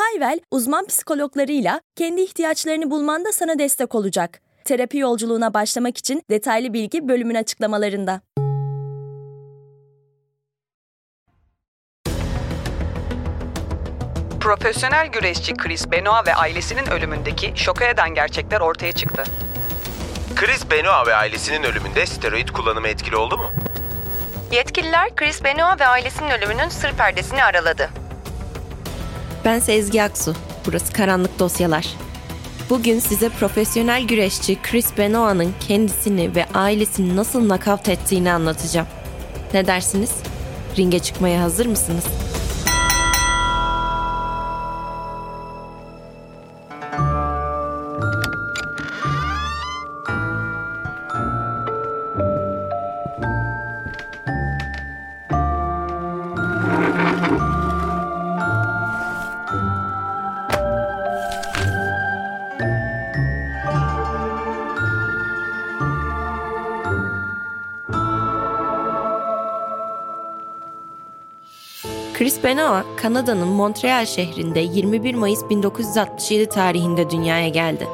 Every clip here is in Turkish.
Hayvel, uzman psikologlarıyla kendi ihtiyaçlarını bulmanda sana destek olacak. Terapi yolculuğuna başlamak için detaylı bilgi bölümün açıklamalarında. Profesyonel güreşçi Chris Benoit ve ailesinin ölümündeki şoka eden gerçekler ortaya çıktı. Chris Benoit ve ailesinin ölümünde steroid kullanımı etkili oldu mu? Yetkililer Chris Benoit ve ailesinin ölümünün sır perdesini araladı. Ben Sezgi Aksu. Burası Karanlık Dosyalar. Bugün size profesyonel güreşçi Chris Benoit'ın kendisini ve ailesini nasıl nakavt ettiğini anlatacağım. Ne dersiniz? Ringe çıkmaya hazır mısınız? Benoit, Kanada'nın Montreal şehrinde 21 Mayıs 1967 tarihinde dünyaya geldi.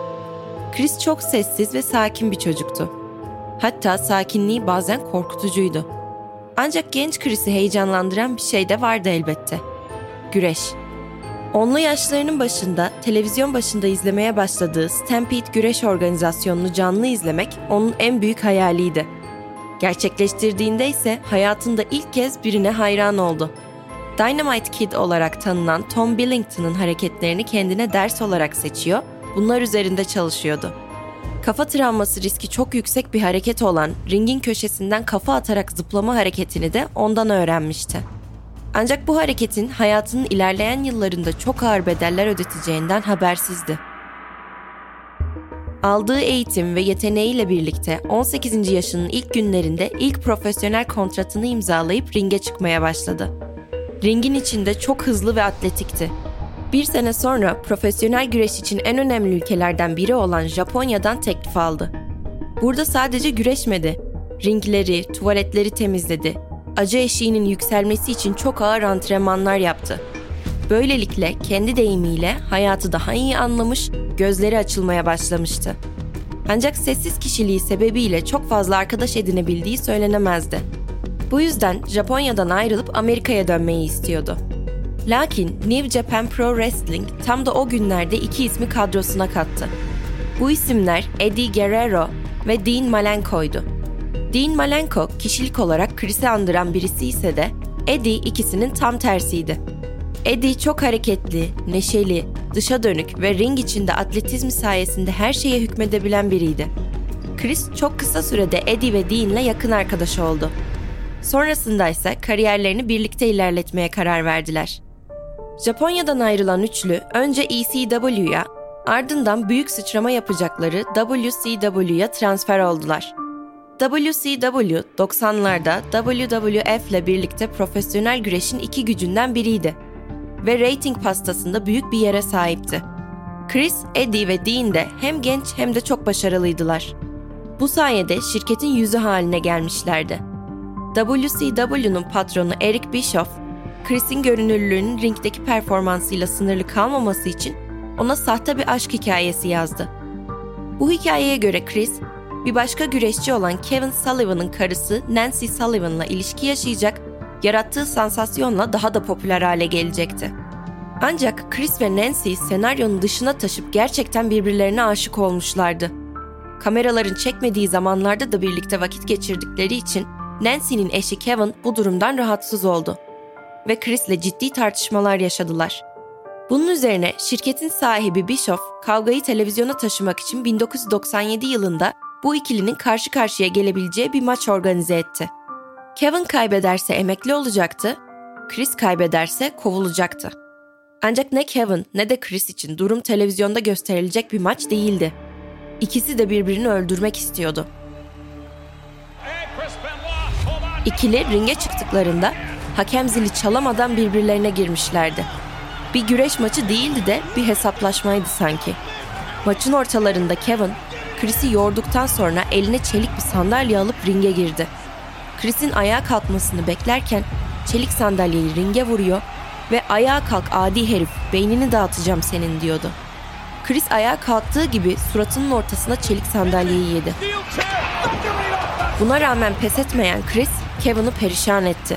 Chris çok sessiz ve sakin bir çocuktu. Hatta sakinliği bazen korkutucuydu. Ancak genç Chris'i heyecanlandıran bir şey de vardı elbette. Güreş. Onlu yaşlarının başında televizyon başında izlemeye başladığı Stampede Güreş Organizasyonu'nu canlı izlemek onun en büyük hayaliydi. Gerçekleştirdiğinde ise hayatında ilk kez birine hayran oldu. Dynamite Kid olarak tanınan Tom Billington'ın hareketlerini kendine ders olarak seçiyor, bunlar üzerinde çalışıyordu. Kafa travması riski çok yüksek bir hareket olan ringin köşesinden kafa atarak zıplama hareketini de ondan öğrenmişti. Ancak bu hareketin hayatının ilerleyen yıllarında çok ağır bedeller ödeteceğinden habersizdi. Aldığı eğitim ve yeteneğiyle birlikte 18. yaşının ilk günlerinde ilk profesyonel kontratını imzalayıp ringe çıkmaya başladı. Ringin içinde çok hızlı ve atletikti. Bir sene sonra profesyonel güreş için en önemli ülkelerden biri olan Japonya'dan teklif aldı. Burada sadece güreşmedi, ringleri, tuvaletleri temizledi. Acı eşiğinin yükselmesi için çok ağır antrenmanlar yaptı. Böylelikle kendi deyimiyle hayatı daha iyi anlamış, gözleri açılmaya başlamıştı. Ancak sessiz kişiliği sebebiyle çok fazla arkadaş edinebildiği söylenemezdi. Bu yüzden Japonya'dan ayrılıp Amerika'ya dönmeyi istiyordu. Lakin New Japan Pro Wrestling tam da o günlerde iki ismi kadrosuna kattı. Bu isimler Eddie Guerrero ve Dean Malenko'ydu. Dean Malenko kişilik olarak Chris'i andıran birisi ise de Eddie ikisinin tam tersiydi. Eddie çok hareketli, neşeli, dışa dönük ve ring içinde atletizm sayesinde her şeye hükmedebilen biriydi. Chris çok kısa sürede Eddie ve Dean'le yakın arkadaş oldu. Sonrasında ise kariyerlerini birlikte ilerletmeye karar verdiler. Japonya'dan ayrılan üçlü önce ECW'ya ardından büyük sıçrama yapacakları WCW'ya transfer oldular. WCW 90'larda WWF ile birlikte profesyonel güreşin iki gücünden biriydi ve rating pastasında büyük bir yere sahipti. Chris, Eddie ve Dean de hem genç hem de çok başarılıydılar. Bu sayede şirketin yüzü haline gelmişlerdi. WCW'nun patronu Eric Bischoff, Chris'in görünürlüğünün ringdeki performansıyla sınırlı kalmaması için ona sahte bir aşk hikayesi yazdı. Bu hikayeye göre Chris, bir başka güreşçi olan Kevin Sullivan'ın karısı Nancy Sullivan'la ilişki yaşayacak, yarattığı sansasyonla daha da popüler hale gelecekti. Ancak Chris ve Nancy senaryonun dışına taşıp gerçekten birbirlerine aşık olmuşlardı. Kameraların çekmediği zamanlarda da birlikte vakit geçirdikleri için Nancy'nin eşi Kevin bu durumdan rahatsız oldu ve Chris'le ciddi tartışmalar yaşadılar. Bunun üzerine şirketin sahibi Bischoff kavgayı televizyona taşımak için 1997 yılında bu ikilinin karşı karşıya gelebileceği bir maç organize etti. Kevin kaybederse emekli olacaktı, Chris kaybederse kovulacaktı. Ancak ne Kevin ne de Chris için durum televizyonda gösterilecek bir maç değildi. İkisi de birbirini öldürmek istiyordu. İkili ringe çıktıklarında hakem zili çalamadan birbirlerine girmişlerdi. Bir güreş maçı değildi de bir hesaplaşmaydı sanki. Maçın ortalarında Kevin, Chris'i yorduktan sonra eline çelik bir sandalye alıp ringe girdi. Chris'in ayağa kalkmasını beklerken çelik sandalyeyi ringe vuruyor ve ayağa kalk adi herif beynini dağıtacağım senin diyordu. Chris ayağa kalktığı gibi suratının ortasına çelik sandalyeyi yedi. Buna rağmen pes etmeyen Chris, Kevin'i perişan etti.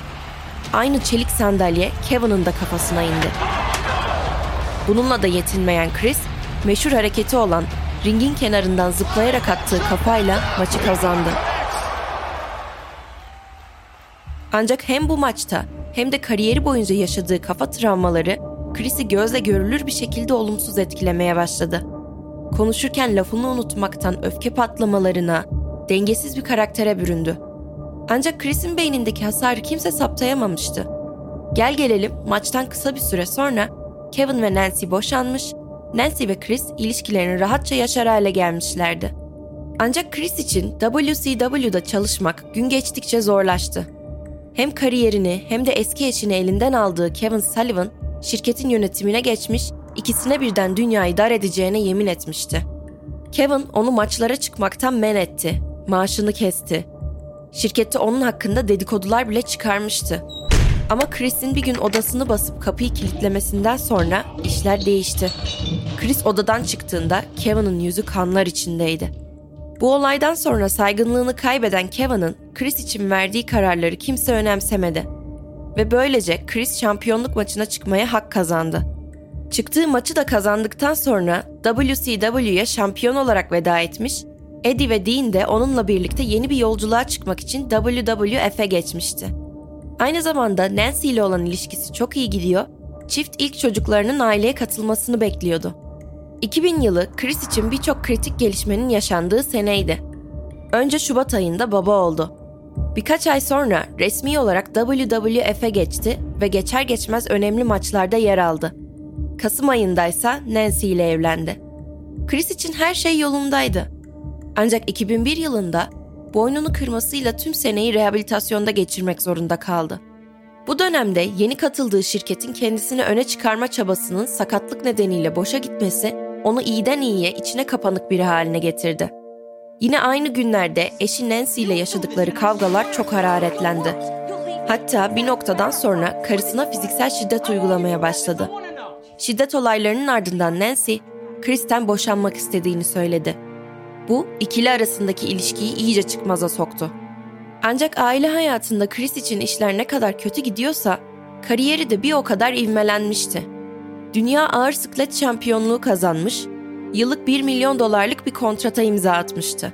Aynı çelik sandalye Kevin'in de kafasına indi. Bununla da yetinmeyen Chris, meşhur hareketi olan ringin kenarından zıplayarak attığı kafayla maçı kazandı. Ancak hem bu maçta hem de kariyeri boyunca yaşadığı kafa travmaları Chris'i gözle görülür bir şekilde olumsuz etkilemeye başladı. Konuşurken lafını unutmaktan öfke patlamalarına, dengesiz bir karaktere büründü. Ancak Chris'in beynindeki hasarı kimse saptayamamıştı. Gel gelelim maçtan kısa bir süre sonra Kevin ve Nancy boşanmış, Nancy ve Chris ilişkilerini rahatça yaşar hale gelmişlerdi. Ancak Chris için WCW'da çalışmak gün geçtikçe zorlaştı. Hem kariyerini hem de eski eşini elinden aldığı Kevin Sullivan, şirketin yönetimine geçmiş, ikisine birden dünyayı dar edeceğine yemin etmişti. Kevin onu maçlara çıkmaktan men etti, maaşını kesti. Şirkette onun hakkında dedikodular bile çıkarmıştı. Ama Chris'in bir gün odasını basıp kapıyı kilitlemesinden sonra işler değişti. Chris odadan çıktığında Kevin'in yüzü kanlar içindeydi. Bu olaydan sonra saygınlığını kaybeden Kevin'in Chris için verdiği kararları kimse önemsemedi. Ve böylece Chris şampiyonluk maçına çıkmaya hak kazandı. Çıktığı maçı da kazandıktan sonra WCW'ye şampiyon olarak veda etmiş, Eddie ve Dean de onunla birlikte yeni bir yolculuğa çıkmak için WWF'e geçmişti. Aynı zamanda Nancy ile olan ilişkisi çok iyi gidiyor, çift ilk çocuklarının aileye katılmasını bekliyordu. 2000 yılı Chris için birçok kritik gelişmenin yaşandığı seneydi. Önce Şubat ayında baba oldu. Birkaç ay sonra resmi olarak WWF'e geçti ve geçer geçmez önemli maçlarda yer aldı. Kasım ayındaysa Nancy ile evlendi. Chris için her şey yolundaydı. Ancak 2001 yılında boynunu kırmasıyla tüm seneyi rehabilitasyonda geçirmek zorunda kaldı. Bu dönemde yeni katıldığı şirketin kendisini öne çıkarma çabasının sakatlık nedeniyle boşa gitmesi onu iyiden iyiye içine kapanık biri haline getirdi. Yine aynı günlerde eşi Nancy ile yaşadıkları kavgalar çok hararetlendi. Hatta bir noktadan sonra karısına fiziksel şiddet uygulamaya başladı. Şiddet olaylarının ardından Nancy, Chris'ten boşanmak istediğini söyledi. Bu ikili arasındaki ilişkiyi iyice çıkmaza soktu. Ancak aile hayatında Chris için işler ne kadar kötü gidiyorsa, kariyeri de bir o kadar ivmelenmişti. Dünya ağır sıklet şampiyonluğu kazanmış, yıllık 1 milyon dolarlık bir kontrata imza atmıştı.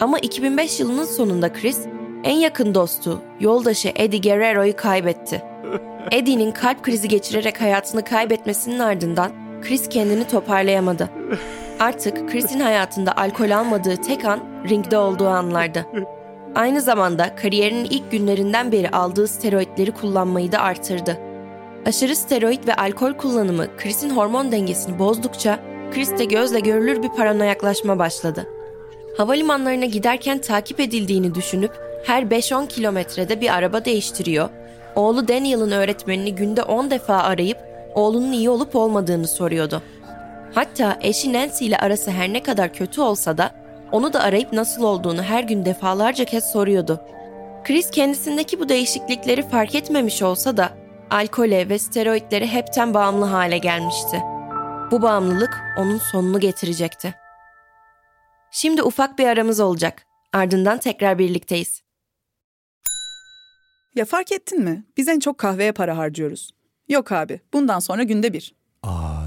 Ama 2005 yılının sonunda Chris, en yakın dostu, yoldaşı Eddie Guerrero'yu kaybetti. Eddie'nin kalp krizi geçirerek hayatını kaybetmesinin ardından Chris kendini toparlayamadı. Artık Chris'in hayatında alkol almadığı tek an ringde olduğu anlardı. Aynı zamanda kariyerinin ilk günlerinden beri aldığı steroidleri kullanmayı da artırdı. Aşırı steroid ve alkol kullanımı Chris'in hormon dengesini bozdukça Chris'te gözle görülür bir paranoyaklaşma başladı. Havalimanlarına giderken takip edildiğini düşünüp her 5-10 kilometrede bir araba değiştiriyor, oğlu Daniel'ın öğretmenini günde 10 defa arayıp oğlunun iyi olup olmadığını soruyordu. Hatta eşi Nancy ile arası her ne kadar kötü olsa da onu da arayıp nasıl olduğunu her gün defalarca kez soruyordu. Chris kendisindeki bu değişiklikleri fark etmemiş olsa da alkole ve steroidlere hepten bağımlı hale gelmişti. Bu bağımlılık onun sonunu getirecekti. Şimdi ufak bir aramız olacak. Ardından tekrar birlikteyiz. Ya fark ettin mi? Biz en çok kahveye para harcıyoruz. Yok abi, bundan sonra günde bir.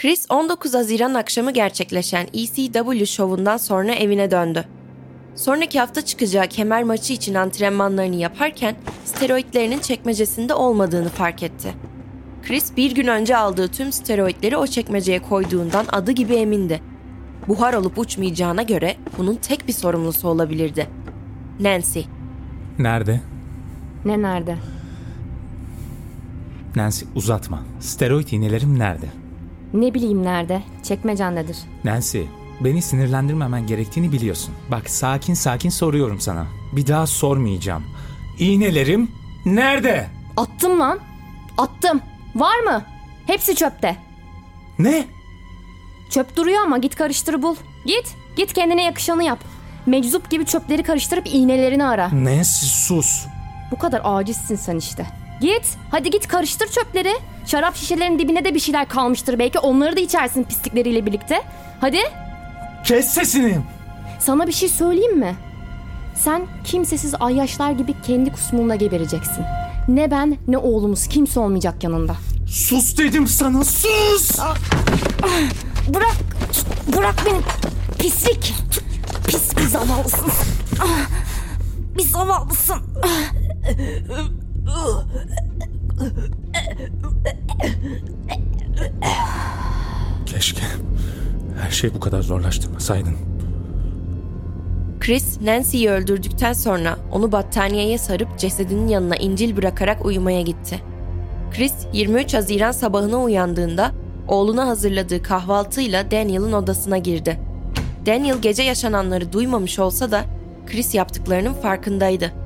Chris 19 Haziran akşamı gerçekleşen ECW şovundan sonra evine döndü. Sonraki hafta çıkacağı kemer maçı için antrenmanlarını yaparken steroidlerinin çekmecesinde olmadığını fark etti. Chris bir gün önce aldığı tüm steroidleri o çekmeceye koyduğundan adı gibi emindi. Buhar olup uçmayacağına göre bunun tek bir sorumlusu olabilirdi. Nancy. Nerede? Ne nerede? Nancy uzatma. Steroid iğnelerim nerede? Ne bileyim nerede? Çekmecendedir. Nancy, beni sinirlendirmemen gerektiğini biliyorsun. Bak sakin sakin soruyorum sana. Bir daha sormayacağım. İğnelerim nerede? Attım lan. Attım. Var mı? Hepsi çöpte. Ne? Çöp duruyor ama git karıştır bul. Git. Git kendine yakışanı yap. Meczup gibi çöpleri karıştırıp iğnelerini ara. Nancy sus. Bu kadar acizsin sen işte. Git. Hadi git karıştır çöpleri. Şarap şişelerinin dibine de bir şeyler kalmıştır belki. Onları da içersin pislikleriyle birlikte. Hadi. Kes sesini. Sana bir şey söyleyeyim mi? Sen kimsesiz ayyaşlar gibi kendi kusmunda gebereceksin. Ne ben ne oğlumuz kimse olmayacak yanında. Sus dedim sana sus. Bırak. Bırak beni. Pislik. Pis bir zavallısın. Ah, Bir zavallısın. Keşke her şey bu kadar zorlaştırmasaydın. Chris, Nancy'yi öldürdükten sonra onu battaniyeye sarıp cesedinin yanına İncil bırakarak uyumaya gitti. Chris, 23 Haziran sabahına uyandığında oğluna hazırladığı kahvaltıyla Daniel'ın odasına girdi. Daniel gece yaşananları duymamış olsa da Chris yaptıklarının farkındaydı.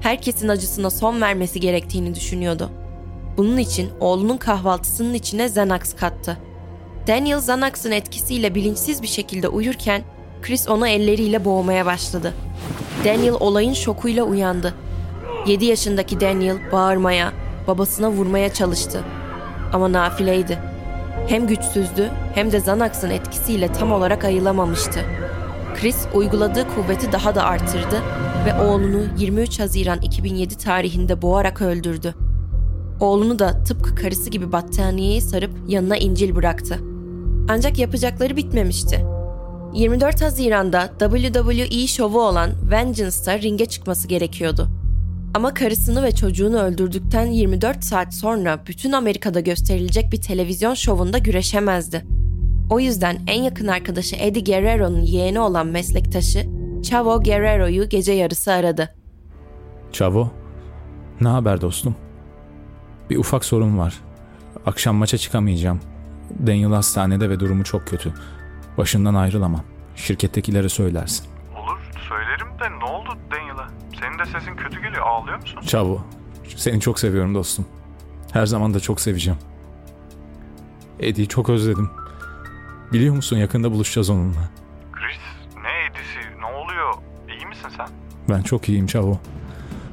Herkesin acısına son vermesi gerektiğini düşünüyordu. Bunun için oğlunun kahvaltısının içine Xanax kattı. Daniel Xanax'ın etkisiyle bilinçsiz bir şekilde uyurken Chris onu elleriyle boğmaya başladı. Daniel olayın şokuyla uyandı. 7 yaşındaki Daniel bağırmaya, babasına vurmaya çalıştı. Ama nafileydi. Hem güçsüzdü hem de Xanax'ın etkisiyle tam olarak ayılamamıştı. Chris uyguladığı kuvveti daha da artırdı ve oğlunu 23 Haziran 2007 tarihinde boğarak öldürdü. Oğlunu da tıpkı karısı gibi battaniyeye sarıp yanına İncil bıraktı. Ancak yapacakları bitmemişti. 24 Haziran'da WWE şovu olan Vengeance'da ringe çıkması gerekiyordu. Ama karısını ve çocuğunu öldürdükten 24 saat sonra bütün Amerika'da gösterilecek bir televizyon şovunda güreşemezdi. O yüzden en yakın arkadaşı Eddie Guerrero'nun yeğeni olan meslektaşı Chavo Guerrero'yu gece yarısı aradı. Çavo, ne haber dostum? Bir ufak sorun var. Akşam maça çıkamayacağım. Daniel hastanede ve durumu çok kötü. Başından ayrılamam. Şirkettekilere söylersin. Olur söylerim de ne oldu Daniel'a? Senin de sesin kötü geliyor ağlıyor musun? Çavo, seni çok seviyorum dostum. Her zaman da çok seveceğim. Eddie'yi çok özledim. Biliyor musun yakında buluşacağız onunla. Ben çok iyiyim Çavo.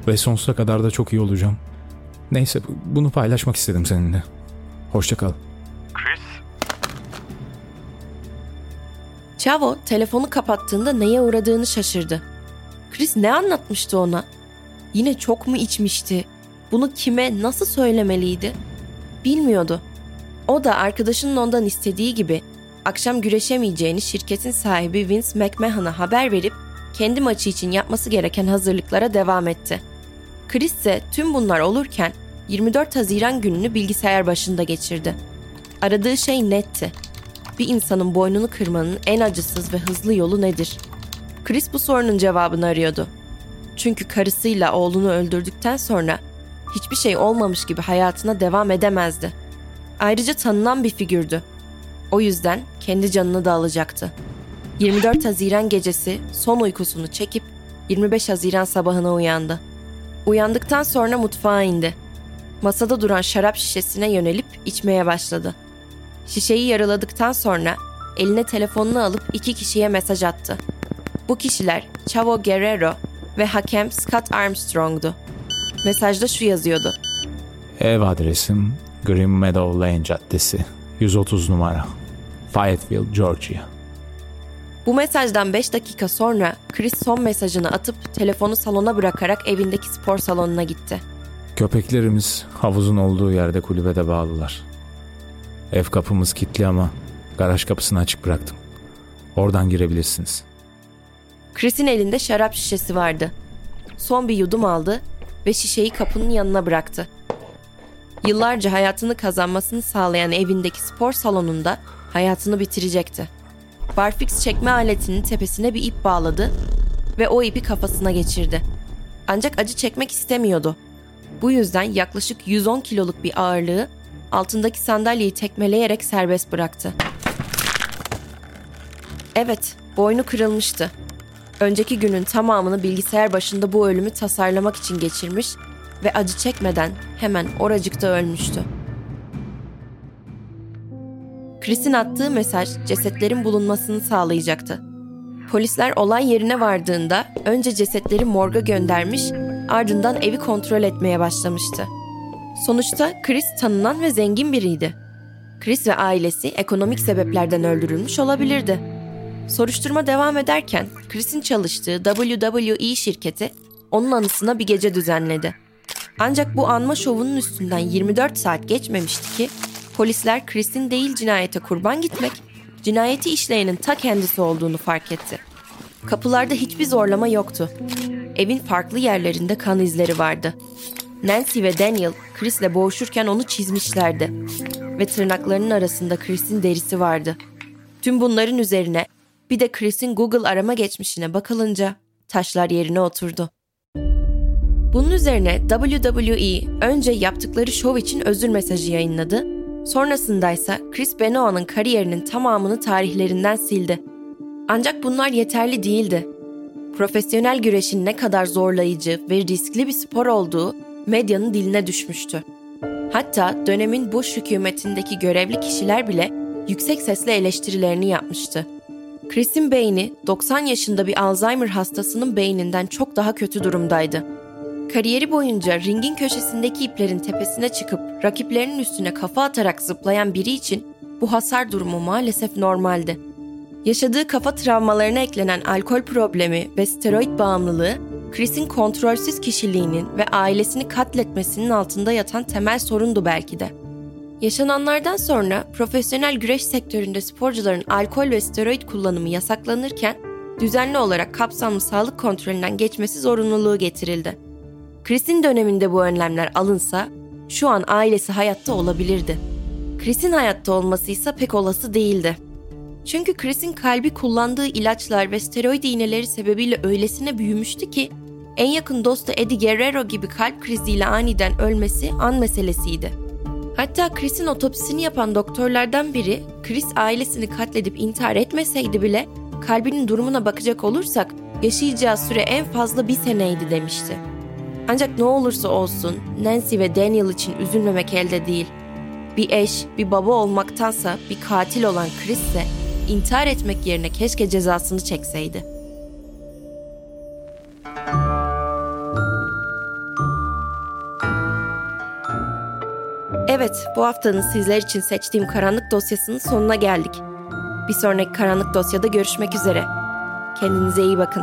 Ve sonsuza kadar da çok iyi olacağım. Neyse bunu paylaşmak istedim seninle. Hoşça kal. Chris Chavo telefonu kapattığında neye uğradığını şaşırdı. Chris ne anlatmıştı ona? Yine çok mu içmişti? Bunu kime nasıl söylemeliydi? Bilmiyordu. O da arkadaşının ondan istediği gibi akşam güreşemeyeceğini şirketin sahibi Vince McMahon'a haber verip kendi maçı için yapması gereken hazırlıklara devam etti. Chris ise tüm bunlar olurken 24 Haziran gününü bilgisayar başında geçirdi. Aradığı şey netti. Bir insanın boynunu kırmanın en acısız ve hızlı yolu nedir? Chris bu sorunun cevabını arıyordu. Çünkü karısıyla oğlunu öldürdükten sonra hiçbir şey olmamış gibi hayatına devam edemezdi. Ayrıca tanınan bir figürdü. O yüzden kendi canını da alacaktı. 24 Haziran gecesi son uykusunu çekip 25 Haziran sabahına uyandı. Uyandıktan sonra mutfağa indi. Masada duran şarap şişesine yönelip içmeye başladı. Şişeyi yarıladıktan sonra eline telefonunu alıp iki kişiye mesaj attı. Bu kişiler Chavo Guerrero ve hakem Scott Armstrong'du. Mesajda şu yazıyordu. Ev adresim Green Meadow Lane Caddesi 130 numara Fayetteville, Georgia. Bu mesajdan 5 dakika sonra Chris son mesajını atıp telefonu salona bırakarak evindeki spor salonuna gitti. Köpeklerimiz havuzun olduğu yerde kulübede bağlılar. Ev kapımız kilitli ama garaj kapısını açık bıraktım. Oradan girebilirsiniz. Chris'in elinde şarap şişesi vardı. Son bir yudum aldı ve şişeyi kapının yanına bıraktı. Yıllarca hayatını kazanmasını sağlayan evindeki spor salonunda hayatını bitirecekti. Barfix çekme aletinin tepesine bir ip bağladı ve o ipi kafasına geçirdi. Ancak acı çekmek istemiyordu. Bu yüzden yaklaşık 110 kiloluk bir ağırlığı altındaki sandalyeyi tekmeleyerek serbest bıraktı. Evet, boynu kırılmıştı. Önceki günün tamamını bilgisayar başında bu ölümü tasarlamak için geçirmiş ve acı çekmeden hemen oracıkta ölmüştü. Chris'in attığı mesaj cesetlerin bulunmasını sağlayacaktı. Polisler olay yerine vardığında önce cesetleri morga göndermiş, ardından evi kontrol etmeye başlamıştı. Sonuçta Chris tanınan ve zengin biriydi. Chris ve ailesi ekonomik sebeplerden öldürülmüş olabilirdi. Soruşturma devam ederken Chris'in çalıştığı WWE şirketi onun anısına bir gece düzenledi. Ancak bu anma şovunun üstünden 24 saat geçmemişti ki polisler Chris'in değil cinayete kurban gitmek, cinayeti işleyenin ta kendisi olduğunu fark etti. Kapılarda hiçbir zorlama yoktu. Evin farklı yerlerinde kan izleri vardı. Nancy ve Daniel Chris'le boğuşurken onu çizmişlerdi. Ve tırnaklarının arasında Chris'in derisi vardı. Tüm bunların üzerine bir de Chris'in Google arama geçmişine bakılınca taşlar yerine oturdu. Bunun üzerine WWE önce yaptıkları şov için özür mesajı yayınladı. Sonrasındaysa Chris Benoit'ın kariyerinin tamamını tarihlerinden sildi. Ancak bunlar yeterli değildi. Profesyonel güreşin ne kadar zorlayıcı ve riskli bir spor olduğu medyanın diline düşmüştü. Hatta dönemin Bush hükümetindeki görevli kişiler bile yüksek sesle eleştirilerini yapmıştı. Chris'in beyni 90 yaşında bir Alzheimer hastasının beyninden çok daha kötü durumdaydı. Kariyeri boyunca ringin köşesindeki iplerin tepesine çıkıp rakiplerinin üstüne kafa atarak zıplayan biri için bu hasar durumu maalesef normaldi. Yaşadığı kafa travmalarına eklenen alkol problemi ve steroid bağımlılığı, Chris'in kontrolsüz kişiliğinin ve ailesini katletmesinin altında yatan temel sorundu belki de. Yaşananlardan sonra profesyonel güreş sektöründe sporcuların alkol ve steroid kullanımı yasaklanırken düzenli olarak kapsamlı sağlık kontrolünden geçmesi zorunluluğu getirildi. Chris'in döneminde bu önlemler alınsa şu an ailesi hayatta olabilirdi. Chris'in hayatta olması ise pek olası değildi. Çünkü Chris'in kalbi kullandığı ilaçlar ve steroid iğneleri sebebiyle öylesine büyümüştü ki en yakın dostu Eddie Guerrero gibi kalp kriziyle aniden ölmesi an meselesiydi. Hatta Chris'in otopsisini yapan doktorlardan biri Chris ailesini katledip intihar etmeseydi bile kalbinin durumuna bakacak olursak yaşayacağı süre en fazla bir seneydi demişti. Ancak ne olursa olsun Nancy ve Daniel için üzülmemek elde değil. Bir eş, bir baba olmaktansa bir katil olan Chris ise intihar etmek yerine keşke cezasını çekseydi. Evet, bu haftanın sizler için seçtiğim karanlık dosyasının sonuna geldik. Bir sonraki karanlık dosyada görüşmek üzere. Kendinize iyi bakın.